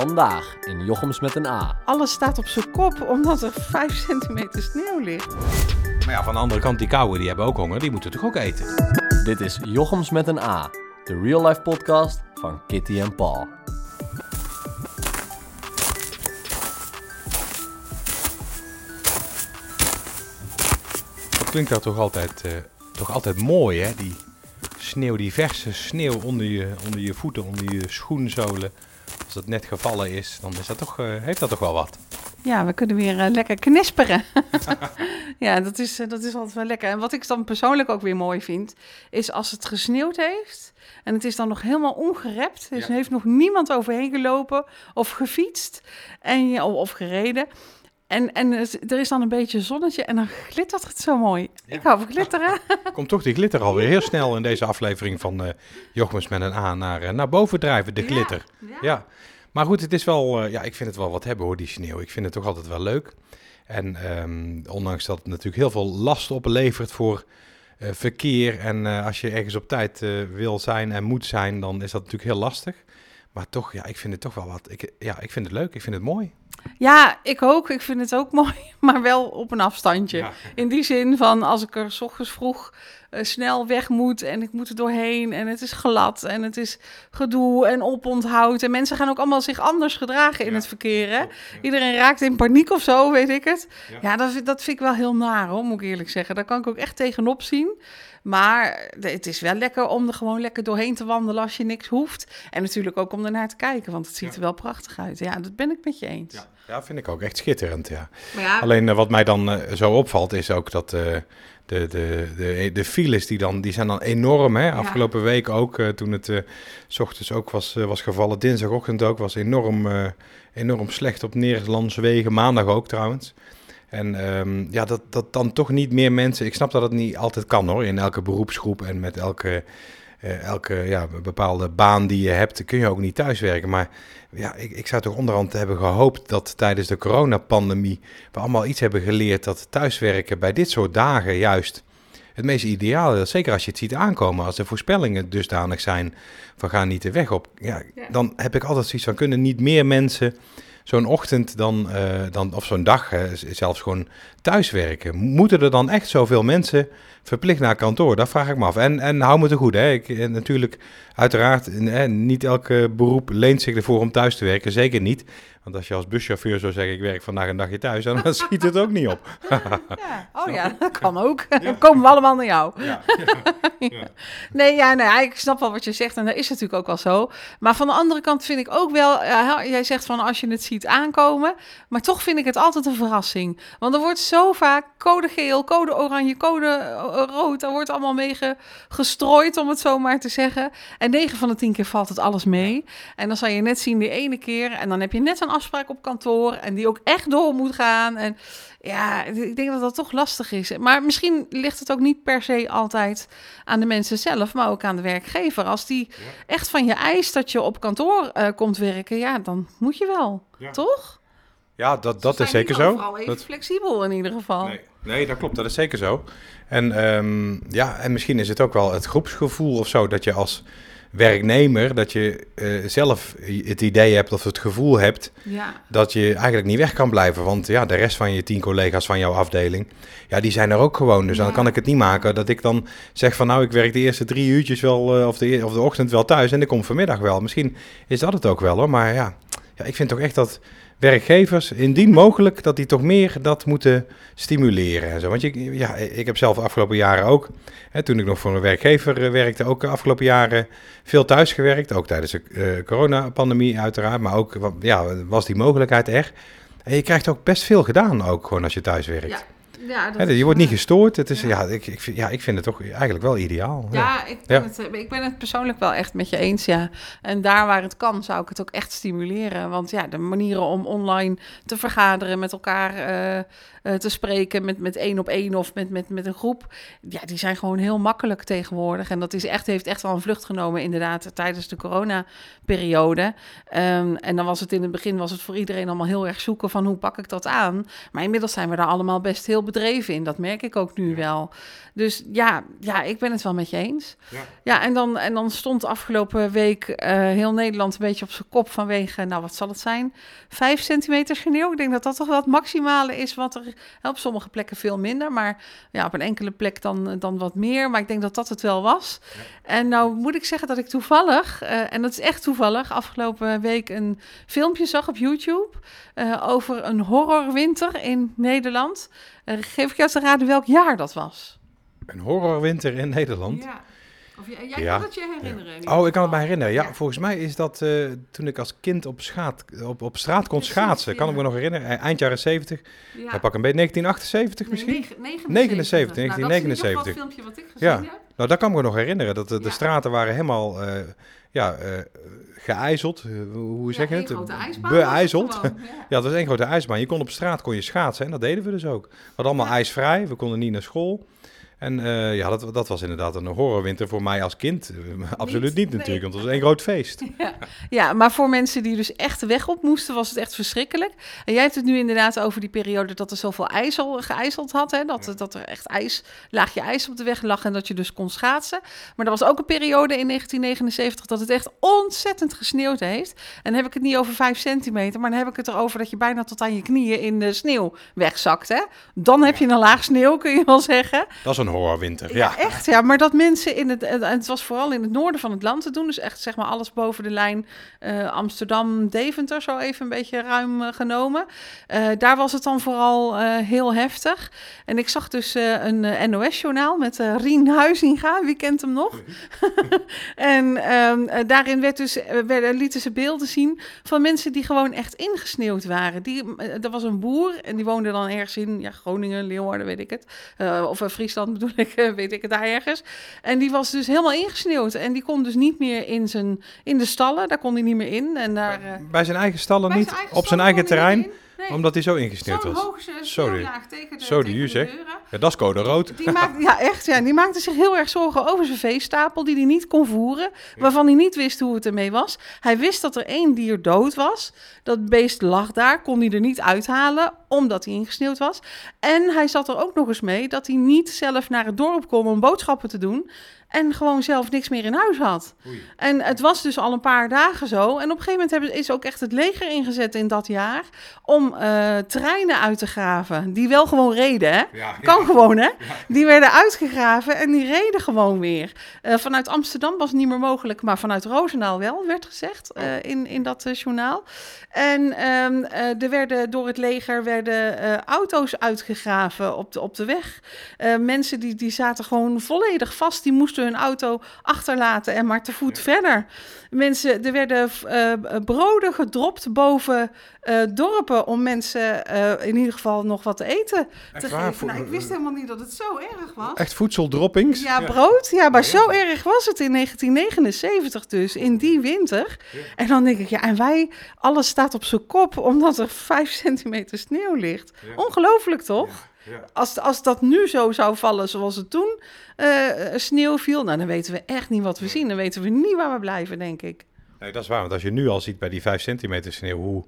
Vandaag in Jochems met een A. Alles staat op zijn kop omdat er 5 centimeter sneeuw ligt. Maar ja, van de andere kant, die kauwen die hebben ook honger, die moeten toch ook eten? Dit is Jochems met een A, de real life podcast van Kitty en Paul. Dat klinkt dat toch altijd, eh, toch altijd mooi, hè? Die sneeuw, die verse sneeuw onder je, onder je voeten, onder je schoenzolen. Als het net gevallen is, dan is dat toch, eh, heeft dat toch wel wat. Ja, we kunnen weer eh, lekker knisperen. ja, dat is, eh, dat is altijd wel lekker. En wat ik dan persoonlijk ook weer mooi vind, is als het gesneeuwd heeft en het is dan nog helemaal ongerept. Dus Ja. er heeft nog niemand overheen gelopen of gefietst en, of gereden. En, en er is dan een beetje zonnetje en dan glittert het zo mooi. Ik hou van glitteren. Komt toch die glitter alweer heel snel in deze aflevering van Jochems met een A naar, eh, naar boven drijven, de glitter. ja. Ja, maar goed, het is wel, eh, ja, ik vind het wel wat hebben hoor, die sneeuw. Ik vind het toch altijd wel leuk. En ehm, ondanks dat het natuurlijk heel veel last oplevert voor verkeer. En als je ergens op tijd wil zijn en moet zijn, dan is dat natuurlijk heel lastig. Maar toch, ja, ik vind het toch wel wat. Ik, ja, ik vind het leuk, ik vind het mooi. Ja, ik ook. Ik vind het ook mooi, maar wel op een afstandje. Ja. In die zin van als ik er s ochtends vroeg eh, snel weg moet en ik moet er doorheen en het is glad en het is gedoe en oponthoud. En mensen gaan ook allemaal zich anders gedragen in Ja. het verkeer. Hè? Iedereen raakt in paniek of zo, weet ik het. Ja. Ja, dat, vind- dat vind ik wel heel naar, hoor, moet ik eerlijk zeggen. Daar kan ik ook echt tegenop zien. Maar het is wel lekker om er gewoon lekker doorheen te wandelen als je niks hoeft. En natuurlijk ook om ernaar te kijken, want het ziet Ja. er wel prachtig uit. Ja, dat ben ik met je eens. Ja, ja, vind ik ook echt schitterend, ja. Maar ja, Alleen eh, wat mij dan eh, zo opvalt is ook dat eh, de, de, de, de files die, dan, die zijn dan enorm. Hè? Afgelopen week ook, eh, toen het eh, s ochtends ook was, eh, was gevallen, dinsdagochtend ook, was enorm, enorm slecht op Nederlandse wegen. Maandag ook trouwens. En ehm, ja, dat, dat dan toch niet meer mensen... Ik snap dat het niet altijd kan hoor, in elke beroepsgroep en met elke... eh, elke ja, bepaalde baan die je hebt, kun je ook niet thuiswerken. Maar ja, ik, ik zou toch onderhand hebben gehoopt dat tijdens de coronapandemie we allemaal iets hebben geleerd dat thuiswerken bij dit soort dagen juist het meest ideale is. Zeker als je het ziet aankomen, als de voorspellingen dusdanig zijn van ga niet de weg op. Ja, Ja. Dan heb ik altijd zoiets van kunnen niet meer mensen zo'n ochtend dan, eh, dan of zo'n dag, hè, zelfs gewoon thuiswerken. Moeten er dan echt zoveel mensen verplicht naar kantoor? Dat vraag ik me af. En, en hou me te goed, hè. Ik, eh, natuurlijk, uiteraard, eh, niet elke beroep leent zich ervoor om thuis te werken. Zeker niet. Want als je als buschauffeur zou zeggen, ik werk vandaag een dagje thuis, dan schiet het ook niet op. Ja. Oh ja, dat kan ook. Dan komen we allemaal naar jou. Ja. Nee, ja, nou ja, ik snap wel wat je zegt en dat is natuurlijk ook wel zo. Maar van de andere kant vind ik ook wel, jij zegt van als je het ziet aankomen, maar toch vind ik het altijd een verrassing. Want er wordt zo vaak code geel, code oranje, code eh, rood, daar wordt allemaal mee ge- gestrooid, om het zo maar te zeggen. En 9 van de 10 keer valt het alles mee. En dan zal je net zien die ene keer en dan heb je net een afspraak op kantoor en die ook echt door moet gaan. En ja, ik denk dat dat toch lastig is. Maar misschien ligt het ook niet per se altijd aan de mensen zelf, maar ook aan de werkgever. Als die echt van je eist dat je op kantoor eh, komt werken, ja, dan moet je wel, Ja. toch? Ja, dat, dat is zeker zo. even Dat, flexibel in ieder geval. nee, nee, dat klopt. Dat is zeker zo. En, ehm, ja, en misschien is het ook wel het groepsgevoel of zo dat je als werknemer, dat je eh, zelf het idee hebt of het gevoel hebt Ja, dat je eigenlijk niet weg kan blijven. Want ja, de rest van je tien collega's van jouw afdeling, ja, die zijn er ook gewoon. Dus dan kan ik het niet maken dat ik dan zeg van nou, ik werk de eerste drie uurtjes wel, eh, of, de, e- of de ochtend wel thuis en ik kom vanmiddag wel. Misschien is dat het ook wel hoor. Maar ja, ja ik vind toch echt dat werkgevers, indien mogelijk, dat die toch meer dat moeten stimuleren en zo. Want je, ja, ik heb zelf de afgelopen jaren ook, hè, toen ik nog voor een werkgever eh, werkte, ook de afgelopen jaren veel thuis gewerkt. Ook tijdens de eh, coronapandemie uiteraard, maar ook ja, was die mogelijkheid er. En je krijgt ook best veel gedaan, ook gewoon als je thuis werkt. Ja, ja, dat je wordt niet waar. gestoord. Het is, Ja. ja. ik, ik, vind, ja, ik vind het toch eigenlijk wel ideaal. Ja, ik ben. Het, eh, ik ben het persoonlijk wel echt met je eens, ja. En daar waar het kan, zou ik het ook echt stimuleren. Want ja, de manieren om online te vergaderen, met elkaar eh, eh, te spreken, met, met één op één of met, met, met een groep, ja, die zijn gewoon heel makkelijk tegenwoordig. En dat is echt, heeft echt wel een vlucht genomen, inderdaad, tijdens de coronaperiode. Ehm, en dan was het in het begin was het voor iedereen allemaal heel erg zoeken van hoe pak ik dat aan. Maar inmiddels zijn we daar allemaal best heel bedreven in. Dat merk ik ook nu wel. Dus ja, ja, ik ben het wel met je eens. Ja. Ja, en dan, en dan stond afgelopen week eh, heel Nederland een beetje op zijn kop vanwege, nou wat zal het zijn, vijf centimeter sneeuw. Ik denk dat dat toch wel het maximale is wat er, op sommige plekken veel minder, maar ja, op een enkele plek dan, dan wat meer. Maar ik denk dat dat het wel was. En nou moet ik zeggen dat ik toevallig, eh, en dat is echt toevallig, afgelopen week een filmpje zag op YouTube eh, over een horrorwinter in Nederland. Eh, geef ik jou te raden welk jaar dat was? Een horrorwinter in Nederland. Ja. Of jij, jij Ja. kan het je herinneren? Oh, ik kan het me herinneren. Ja, Ja. volgens mij is dat eh, toen ik als kind op, schaat, op, op straat kon Precies, schaatsen. Kan ik me nog herinneren. Eh, Eind jaren 70. Ja. Hij pak een beetje 1978 misschien. Nee, negen- 79, 79. Nou, dat is 1979. het filmpje wat ik gezien Ja. heb. Nou, dat kan ik me nog herinneren. Dat de, de Ja. straten waren helemaal eh, ja, eh, geijzeld. Hoe zeg je Ja, het? Beijzeld. ja. Ja, dat was één grote ijsbaan. Je kon op straat kon je schaatsen en dat deden we dus ook. We hadden allemaal Ja. ijsvrij, we konden niet naar school. En eh, ja, dat, dat was inderdaad een horrorwinter voor mij als kind. Eh, Absoluut niet natuurlijk, want het was één groot feest. Ja, maar voor mensen die dus echt de weg op moesten, was het echt verschrikkelijk. En jij hebt het nu inderdaad over die periode dat er zoveel ijzel geijzeld had. Hè? Dat, dat er echt ijs, laagje ijs op de weg lag en dat je dus kon schaatsen. Maar er was ook een periode in 1979 dat het echt ontzettend gesneeuwd heeft. En dan heb ik het niet over vijf centimeter, maar dan heb ik het erover dat je bijna tot aan je knieën in de sneeuw wegzakt. Hè? Dan heb je een laag sneeuw, kun je wel zeggen. Dat is een horrorwinter, Ja, ja. echt. Ja, maar dat mensen in het. En het was vooral in het noorden van het land te doen. Dus echt zeg maar alles boven de lijn eh, Amsterdam-Deventer, zo even een beetje ruim eh, genomen. Eh, daar was het dan vooral heel heftig. En ik zag dus een NOS-journaal met Rien Huizinga. Wie kent hem nog? en ehm, eh, daarin werd dus, werden, lieten ze beelden zien van mensen die gewoon echt ingesneeuwd waren. Die, er was een boer en die woonde dan ergens in ja, Groningen, Leeuwarden, weet ik het. Of Friesland bedoel ik, eh, weet ik het daar ergens. En die was dus helemaal ingesneeuwd. En die kon dus niet meer in, zijn, in de stallen, daar kon hij niet meer in. En daar, eh, Bij zijn eigen stallen niet, zijn eigen op zijn eigen terrein, in. Nee. omdat hij zo ingesneeuwd was. Sorry. sneeuwlaag tegen de, Sorry, tegen de deuren. Ja, dat is code rood. Die maakte, ja, echt. Ja, die maakte zich heel erg zorgen over zijn veestapel die hij niet kon voeren. Waarvan hij niet wist hoe het ermee was. Hij wist dat er één dier dood was. Dat beest lag daar, kon hij er niet uithalen, omdat hij ingesneeuwd was. En hij zat er ook nog eens mee dat hij niet zelf naar het dorp kon om boodschappen te doen. En gewoon zelf niks meer in huis had. En het was dus al een paar dagen zo. En op een gegeven moment hebben, is ook echt het leger ingezet in dat jaar. om eh, treinen uit te graven. Die wel gewoon reden, hè? Ja, Kan gewoon, hè? Die werden uitgegraven en die reden gewoon weer. Eh, vanuit Amsterdam was het niet meer mogelijk, maar vanuit Roosendaal wel, werd gezegd eh, in, in dat journaal. En ehm, eh, er werden door het leger werden, auto's uitgegraven op de, op de weg. Mensen die, die zaten gewoon volledig vast. Die moesten hun auto achterlaten en maar te voet verder. Mensen, er werden broden gedropt boven dorpen om mensen eh, in ieder geval nog wat te eten Echt te waar? geven. Nou, ik wist helemaal niet dat het zo erg was. Echt voedseldroppings? Ja, brood. Ja, maar zo erg was het in 1979 dus, in die winter. En dan denk ik, ja, en wij, alles staat op zijn kop omdat er vijf centimeter sneeuw ligt. Ongelooflijk toch? Ja. Als, als dat nu zo zou vallen zoals het toen eh, sneeuw viel, nou, dan weten we echt niet wat we zien. Dan weten we niet waar we blijven, denk ik. Nee, dat is waar. Want als je nu al ziet bij die 5 centimeter sneeuw hoe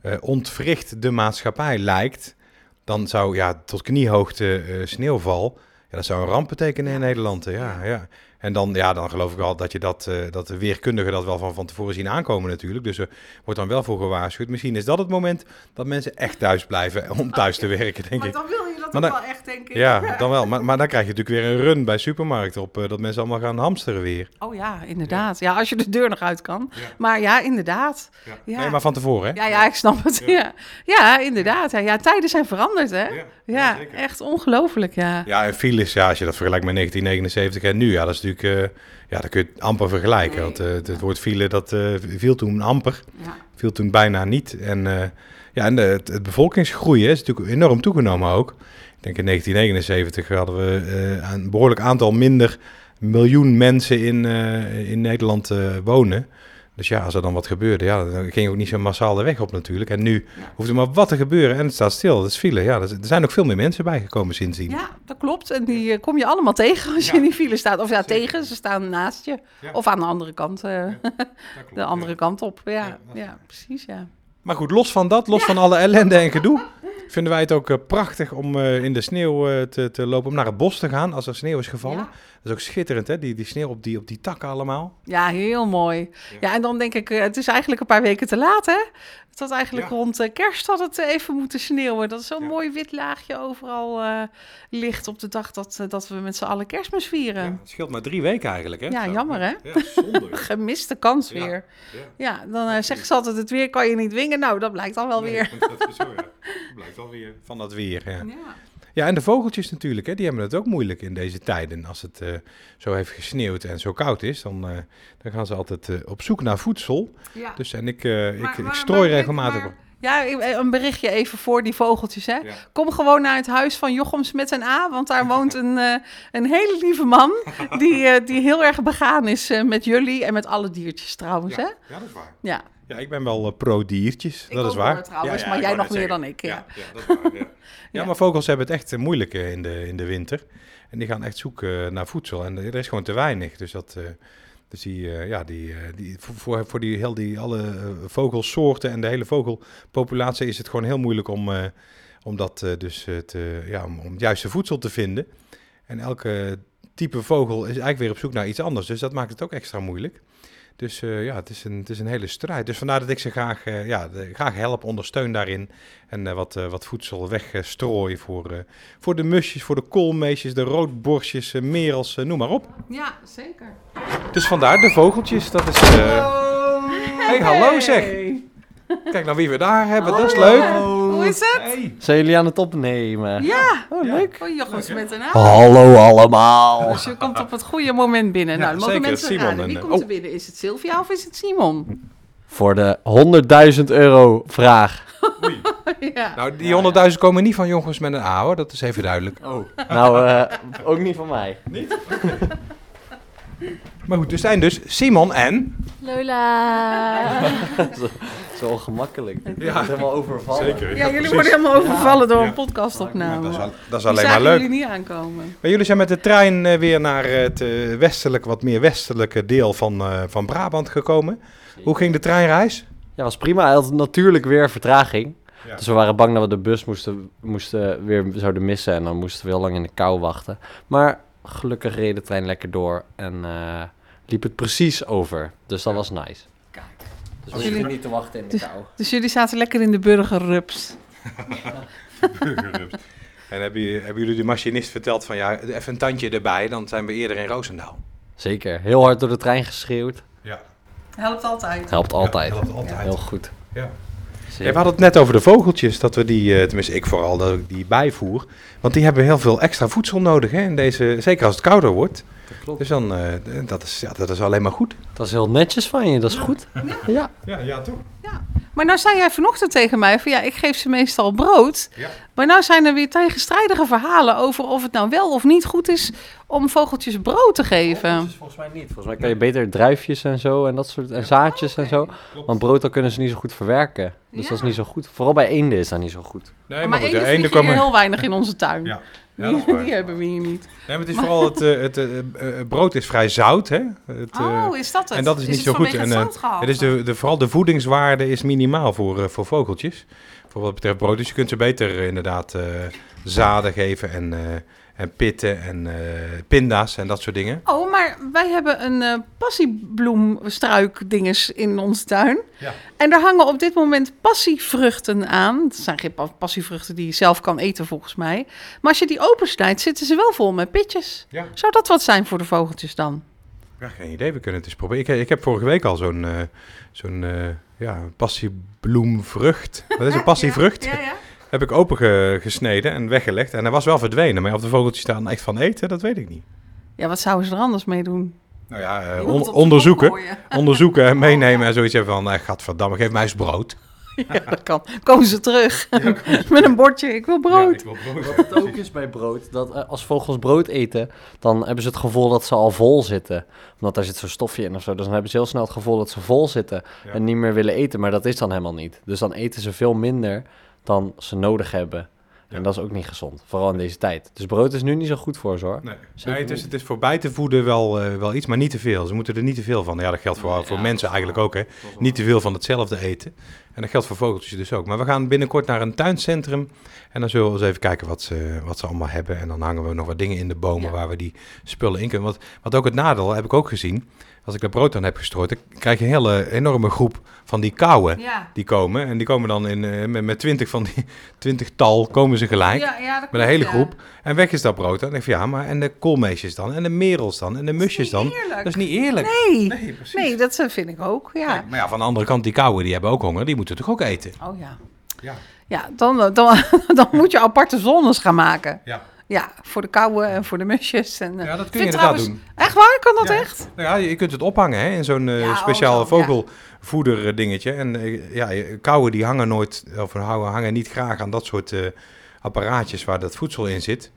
eh, ontwricht de maatschappij lijkt, dan zou ja, tot kniehoogte eh, sneeuwval, ja, dat zou een ramp betekenen in Nederland. hè. Ja, ja. En dan, ja, dan geloof ik wel dat, je dat, eh, dat de weerkundigen dat wel van, van tevoren zien aankomen natuurlijk. Dus er wordt dan wel voor gewaarschuwd. Misschien is dat het moment dat mensen echt thuis blijven om thuis te werken, denk ik. dan wil je dat Maar ook dan- wel echt, denk ik. Ja, dan wel. Maar, maar dan krijg je natuurlijk weer een run bij supermarkten op eh, dat mensen allemaal gaan hamsteren weer. Oh ja, inderdaad. Ja, als je de deur nog uit kan. Maar ja, inderdaad. Ja. Nee, maar van tevoren, hè? Ja, ja, ik snap het. Ja, ja inderdaad. Ja. tijden zijn veranderd, hè? Ja, echt ongelooflijk, ja. Ja, en files, ja, als je dat vergelijkt met 1979 en nu, ja, dat is natuurlijk, eh, ja, dat kun je amper vergelijken. Nee. Want eh, het, het woord file, dat eh, viel toen amper, ja. viel toen bijna niet. En ja, en de, het, het bevolkingsgroei hè, is natuurlijk enorm toegenomen ook. Ik denk in 1979 hadden we een behoorlijk aantal minder miljoen mensen in, in Nederland wonen. Dus ja, als er dan wat gebeurde, ja, dan ging je ook niet zo massaal de weg op natuurlijk. En nu hoeft er maar wat te gebeuren en het staat stil. Dat is file. Ja, er zijn ook veel meer mensen bijgekomen sindsdien. Ja, dat klopt. En die eh, kom je allemaal tegen als je in die file staat. Of ja, tegen, ze staan naast je. Ja. Of aan de andere kant, eh, de andere kant op. Ja, Ja, precies, ja. Maar goed, los van dat, los van alle ellende en gedoe. vinden wij het ook eh, prachtig om eh, in de sneeuw te, te lopen, om naar het bos te gaan als er sneeuw is gevallen. Is ook schitterend, hè? Die, die sneeuw op die, op die takken allemaal. Ja, heel mooi. Ja. en dan denk ik, eh, het is eigenlijk een paar weken te laat, hè? Het had eigenlijk Ja. rond eh, kerst had het eh, even moeten sneeuwen. Dat is zo'n Ja. mooi wit laagje overal ligt op de dag dat, dat we met z'n allen kerstmis vieren. Ja, het scheelt maar drie weken eigenlijk, hè? Ja, Zo. jammer, hè? Gemiste kans weer. Ja. Ja, dan eh zeggen ze altijd, het weer kan je niet dwingen. Nou, dat blijkt dan wel Nee, weer. dat is zo, ja. Dat blijkt wel weer van dat weer, ja. Ja. Ja, en de vogeltjes natuurlijk, hè, die hebben het ook moeilijk in deze tijden. Als het eh, zo heeft gesneeuwd en zo koud is, dan, eh, dan gaan ze altijd eh, op zoek naar voedsel. Ja. Dus en ik, eh, ik, Maar- ik maar- strooi maar- regelmatig op. Ja, een berichtje even voor die vogeltjes, hè. Ja. Kom gewoon naar het huis van Jochems met een A, want daar woont een, eh, een hele lieve man die, eh, die heel erg begaan is eh, met jullie en met alle diertjes trouwens, hè. Ja, dat is waar. Ja, Ja, ik ben wel pro-diertjes, dat is waar. trouwens, Ja, ja, maar ik jij nog meer zeggen. dan ik, Ja, ja. ja, dat is waar. Ja. Maar vogels hebben het echt eh, moeilijk eh, in de, in de winter. En die gaan echt zoeken naar voedsel. En er is gewoon te weinig. Dus, dat, eh, dus die, eh, ja, die, eh, die, voor- voor, die, heel die, alle eh, vogelsoorten en de hele vogelpopulatie is het gewoon heel moeilijk om, eh, om, dat, eh, dus, eh, te, ja, om, om het juiste voedsel te vinden. En elke type vogel is eigenlijk weer op zoek naar iets anders. Dus dat maakt het ook extra moeilijk. Dus ja, het is, een, het is een hele strijd. Dus vandaar dat ik ze graag, eh, ja, de- graag help, ondersteun daarin. En eh, wat, wat voedsel wegstrooi voor, voor de musjes, voor de koolmeesjes, de roodborstjes, merels, noem maar op. Ja, zeker. Dus vandaar de vogeltjes. Dat is. eh, Hey, hallo zeg. Kijk nou wie we daar hebben, dat is leuk. Hoe is het? Hey. Zijn jullie aan het opnemen? Ja. Oh, leuk. Oh, Jochems met een A. Hallo allemaal. Dus je komt op het goede moment binnen. Ja, nou, dan mogen zeker. mensen Simon raden. Wie eh, komt oh. er binnen? Is het Sylvia of is het Simon? Voor de 100.000 euro vraag. ja. Nou, die 100.000 komen niet van jongens met een A hoor, dat is even duidelijk. Oh. Nou, eh, ook niet van mij. Maar goed, er zijn dus Simon en. Lola. Zo ongemakkelijk. Ik Ja. helemaal overvallen. ja, jullie worden helemaal overvallen door Ja. een podcastopname. Dat is, al- dat is Die alleen maar leuk. jullie niet aankomen. Maar jullie zijn met de trein eh, weer naar het eh, westelijk, wat meer westelijke deel van, eh, van Brabant gekomen. Hoe ging de treinreis? Ja, was prima. Hij had natuurlijk weer vertraging. Ja. Dus we waren bang dat we de bus moesten, moesten weer zouden missen. En dan moesten we heel lang in de kou wachten. Maar gelukkig reed de trein lekker door. En eh, liep het precies over. Dus dat was nice. Kijk. Dus jullie- niet te wachten in de kou. Dus jullie zaten lekker in de burgerrups. En hebben, jullie- hebben jullie de machinist verteld van ja, even een tandje erbij, dan zijn we eerder in Roosendaal. Zeker. Heel hard door de trein geschreeuwd. Ja, Helpt altijd. Helpt altijd. helpt altijd. Heel goed. Ja. Ja, we hadden het net over de vogeltjes, dat we die, eh, tenminste ik vooral, dat ik die bijvoer. Want die hebben heel veel extra voedsel nodig, hè, in deze, zeker als het kouder wordt. Dat klopt. Dus dan, eh, dat, is, ja, dat is alleen maar goed. Dat is heel netjes van je. Dat is goed. Ja. Ja, ja toch? Maar nou zei jij vanochtend tegen mij van ja, ik geef ze meestal brood. Ja. Maar nou zijn er weer tegenstrijdige verhalen over of het nou wel of niet goed is om vogeltjes brood te geven. volgens mij niet. Volgens mij kan je beter druifjes en zo en dat soort en zaadjes en zo. Want brood dan kunnen ze niet zo goed verwerken. Dus Ja. dat is niet zo goed. Vooral bij eenden is dat niet zo goed. Nee, maar vind ene je komen... heel weinig in onze tuin. Ja, ja, dat is die, waar. die hebben we hier niet. Nee, maar het is vooral het, eh, het eh, eh, brood is vrij zout, hè? Het, oh, is dat het? en dat is niet zo goed. En, het is de, de, vooral de voedingswaarde is minimaal voor, voor vogeltjes. Voor wat betreft brood. Dus je kunt ze beter inderdaad zaden geven en, en pitten en eh, pinda's en dat soort dingen. Oh, maar wij hebben een eh passiebloemstruik dinges in onze tuin. Ja. En daar hangen op dit moment passievruchten aan. Het zijn geen pa- passievruchten die je zelf kan eten volgens mij. Maar als je die opensnijdt, zitten ze wel vol met pitjes. Ja. Zou dat wat zijn voor de vogeltjes dan? Ja, geen idee. We kunnen het eens proberen. Ik, ik heb vorige week al zo'n eh, zo'n eh, ja, passiebloemvrucht. Wat is een passievrucht? Ja, ja. Heb ik opengesneden en weggelegd. En hij was wel verdwenen. Maar of de vogeltjes daar dan echt van eten, dat weet ik niet. Ja, wat zouden ze er anders mee doen? Nou ja, eh, on- onderzoeken. onderzoeken en meenemen en zoiets hebben van, eh, gadverdamme, geef mij eens brood. Ja, dat kan. Komen ze terug met een bordje. Ik wil brood. wil brood. Wat het ook is bij brood, dat eh, als vogels brood eten, dan hebben ze het gevoel dat ze al vol zitten. Omdat daar zit zo'n stofje in of zo. Dus dan hebben ze heel snel het gevoel dat ze vol zitten Ja. en niet meer willen eten. Maar dat is dan helemaal niet. Dus dan eten ze veel minder dan ze nodig hebben. Ja. En dat is ook niet gezond, vooral in deze tijd. Dus brood is nu niet zo goed voor ze hoor. Nee, het, is, het is voor bij te voeden wel, eh, wel iets, maar niet te veel. Ze moeten er niet te veel van. Ja, dat geldt voor, Nee, voor ja, mensen eigenlijk ook. Hè. Niet te veel van hetzelfde eten. En dat geldt voor vogeltjes dus ook. Maar we gaan binnenkort naar een tuincentrum. En dan zullen we eens even kijken wat ze, wat ze allemaal hebben. En dan hangen we nog wat dingen in de bomen Ja. waar we die spullen in kunnen. Want wat ook het nadeel, heb ik ook gezien. Als ik dat brood dan heb gestrooid, dan krijg je een hele enorme groep van die kauwen. Ja. Die komen. En die komen dan in, eh, met, met twintig van die twintigtal komen ze gelijk. Ja, ja, dat Met een hele ja. groep. En weg is dat brood. Dan denk ik van ja, maar en de koolmeesjes dan? En de merels dan? En de musjes dan? Eerlijk. Dat is niet eerlijk. Nee. Nee, precies. Nee, dat vind ik ook. Ja. Nee, maar ja, van de andere kant, die kauwen, die hebben ook honger. Die moeten toch ook eten? Oh ja. Ja. Ja, dan, dan, dan moet je aparte zones gaan maken. Ja, Ja, voor de kauwen en voor de musjes. En, eh, ja dat kun je inderdaad trouwens- doen. Echt waar? Kan dat Ja. echt? Nou ja, je kunt het ophangen hè, in zo'n eh, oh, speciaal ja. vogelvoeder dingetje. En eh, ja, kauwen die hangen nooit, of hangen niet graag aan dat soort apparaatjes waar dat voedsel in zit.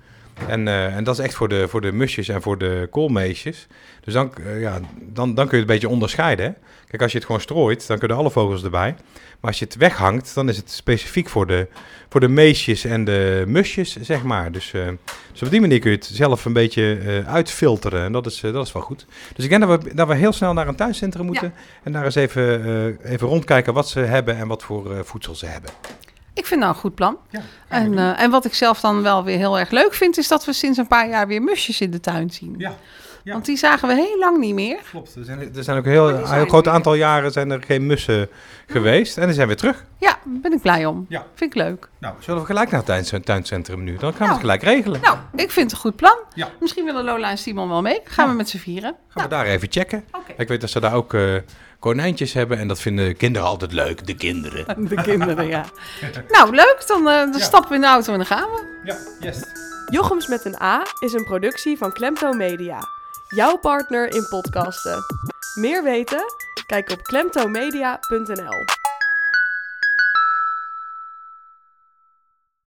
En, en dat is echt voor de, voor de musjes en voor de koolmeesjes. Dus dan, ja, dan, dan kun je het een beetje onderscheiden. Hè? Kijk, als je het gewoon strooit, dan kunnen alle vogels erbij. Maar als je het weghangt, dan is het specifiek voor de, voor de meesjes en de musjes, zeg maar. Dus, eh, dus op die manier kun je het zelf een beetje eh, uitfilteren. En dat is, eh, dat is wel goed. Dus ik denk dat we, dat we heel snel naar een tuincentrum moeten. En daar eens even, eh, even rondkijken wat ze hebben en wat voor eh, voedsel ze hebben. Ik vind nou een goed plan. Ja, En, eh, en wat ik zelf dan wel weer heel erg leuk vind, is dat we sinds een paar jaar weer musjes in de tuin zien. ja, ja. Want die zagen we heel lang niet meer. klopt. Er zijn, er zijn ook een heel, een groot weer. aantal jaren zijn er geen mussen geweest. En die zijn weer terug. Ja, daar ben ik blij om. Ja. Vind ik leuk. Nou, zullen we gelijk naar het tuin- tuincentrum nu? Dan gaan we Nou. het gelijk regelen. Nou, ik vind het een goed plan. Ja. Misschien willen Lola en Simon wel mee. Gaan Ja. we met z'n vieren. Gaan we daar even checken. Oké. Ik weet dat ze daar ook eh, konijntjes hebben. En dat vinden kinderen altijd leuk, de kinderen. De kinderen, ja. nou, leuk. Dan, eh, dan Ja. stappen we in de auto en dan gaan we. Ja, yes. Jochems met een A is een productie van Klemto Media. Jouw partner in podcasten. Meer weten? Kijk op klemtomedia.nl.